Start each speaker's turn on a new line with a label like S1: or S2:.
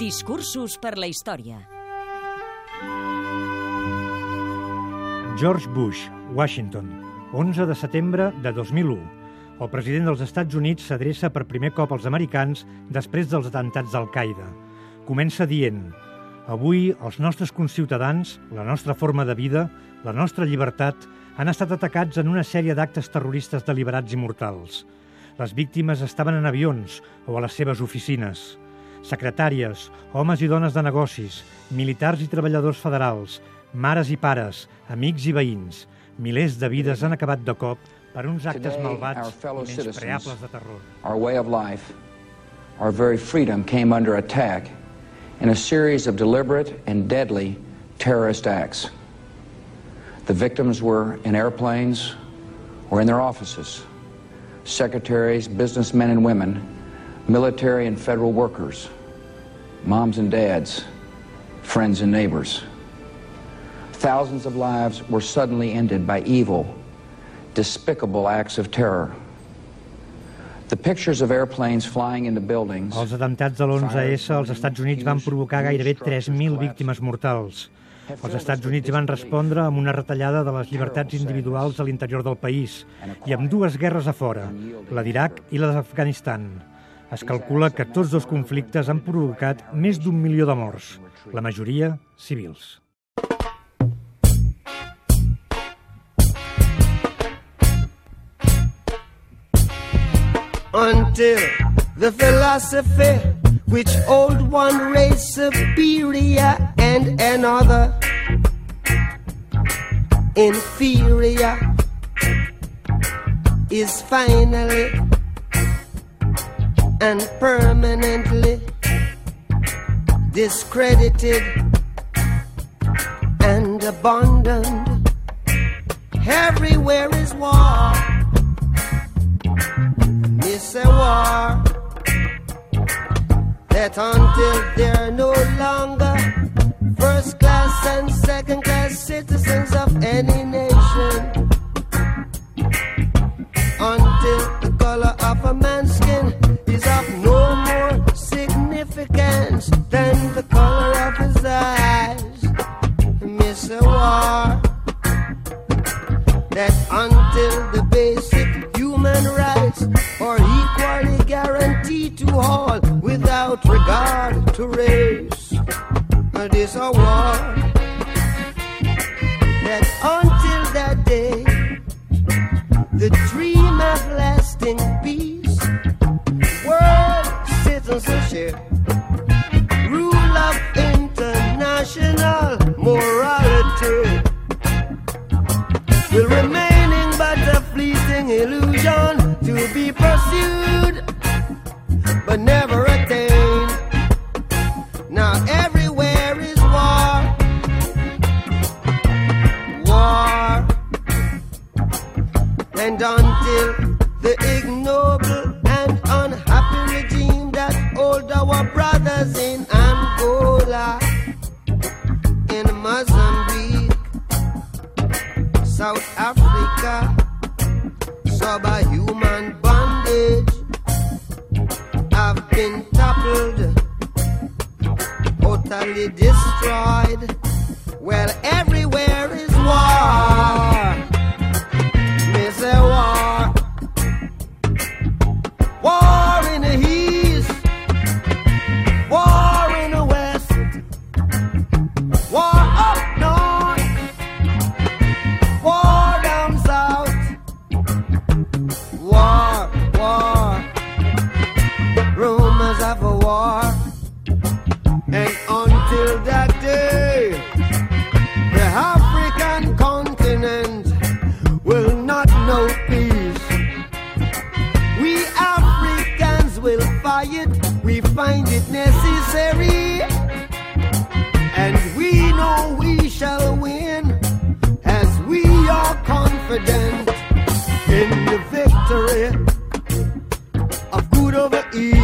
S1: Discursos per la història.
S2: George Bush, Washington, 11 de setembre de 2001. El president dels Estats Units s'adreça per primer cop als americans després dels atentats d'Al-Qaeda. Comença dient Avui els nostres conciutadans, la nostra forma de vida, la nostra llibertat, han estat atacats en una sèrie d'actes terroristes deliberats i mortals. Les víctimes estaven en avions o a les seves oficines secretàries, homes i dones de negocis, militars i treballadors federals, mares i pares, amics i veïns. Milers de vides han acabat de cop per uns actes malvats i menyspreables de terror.
S3: Our way of life, our very freedom came under attack in a series of deliberate and deadly terrorist acts. The victims were in airplanes or in their offices. Secretaries, businessmen and women military and federal workers, moms and dads, friends and neighbors. Thousands of lives were suddenly ended by evil, despicable acts of terror. The pictures of airplanes flying into buildings...
S2: Els atemptats de l'11S als Estats Units van provocar gairebé 3.000 víctimes mortals. Els Estats Units van respondre amb una retallada de les llibertats individuals a l'interior del país i amb dues guerres a fora, la d'Iraq i la d'Afganistan. Es calcula que tots dos conflictes han provocat més d'un milió de morts, la majoria civils.
S4: Until the philosophy which old one race superior and another inferior is finally and permanently discredited and abandoned. Everywhere is war. Miss a war. That until they're no longer first class and second class citizens of any nation. Miss a war that until the basic human rights are equally guaranteed to all without regard to race. It is a war that until that day, the dream of lasting peace, and until the ignoble and unhappy regime that hold our brothers in Angola, in Mozambique, South Africa, subhuman bondage have been toppled, totally destroyed. Well, everywhere far. And until that day, the African continent will not know peace. We Africans will fight, we find it necessary. And we know we shall win as we are confident in the victory of good over evil.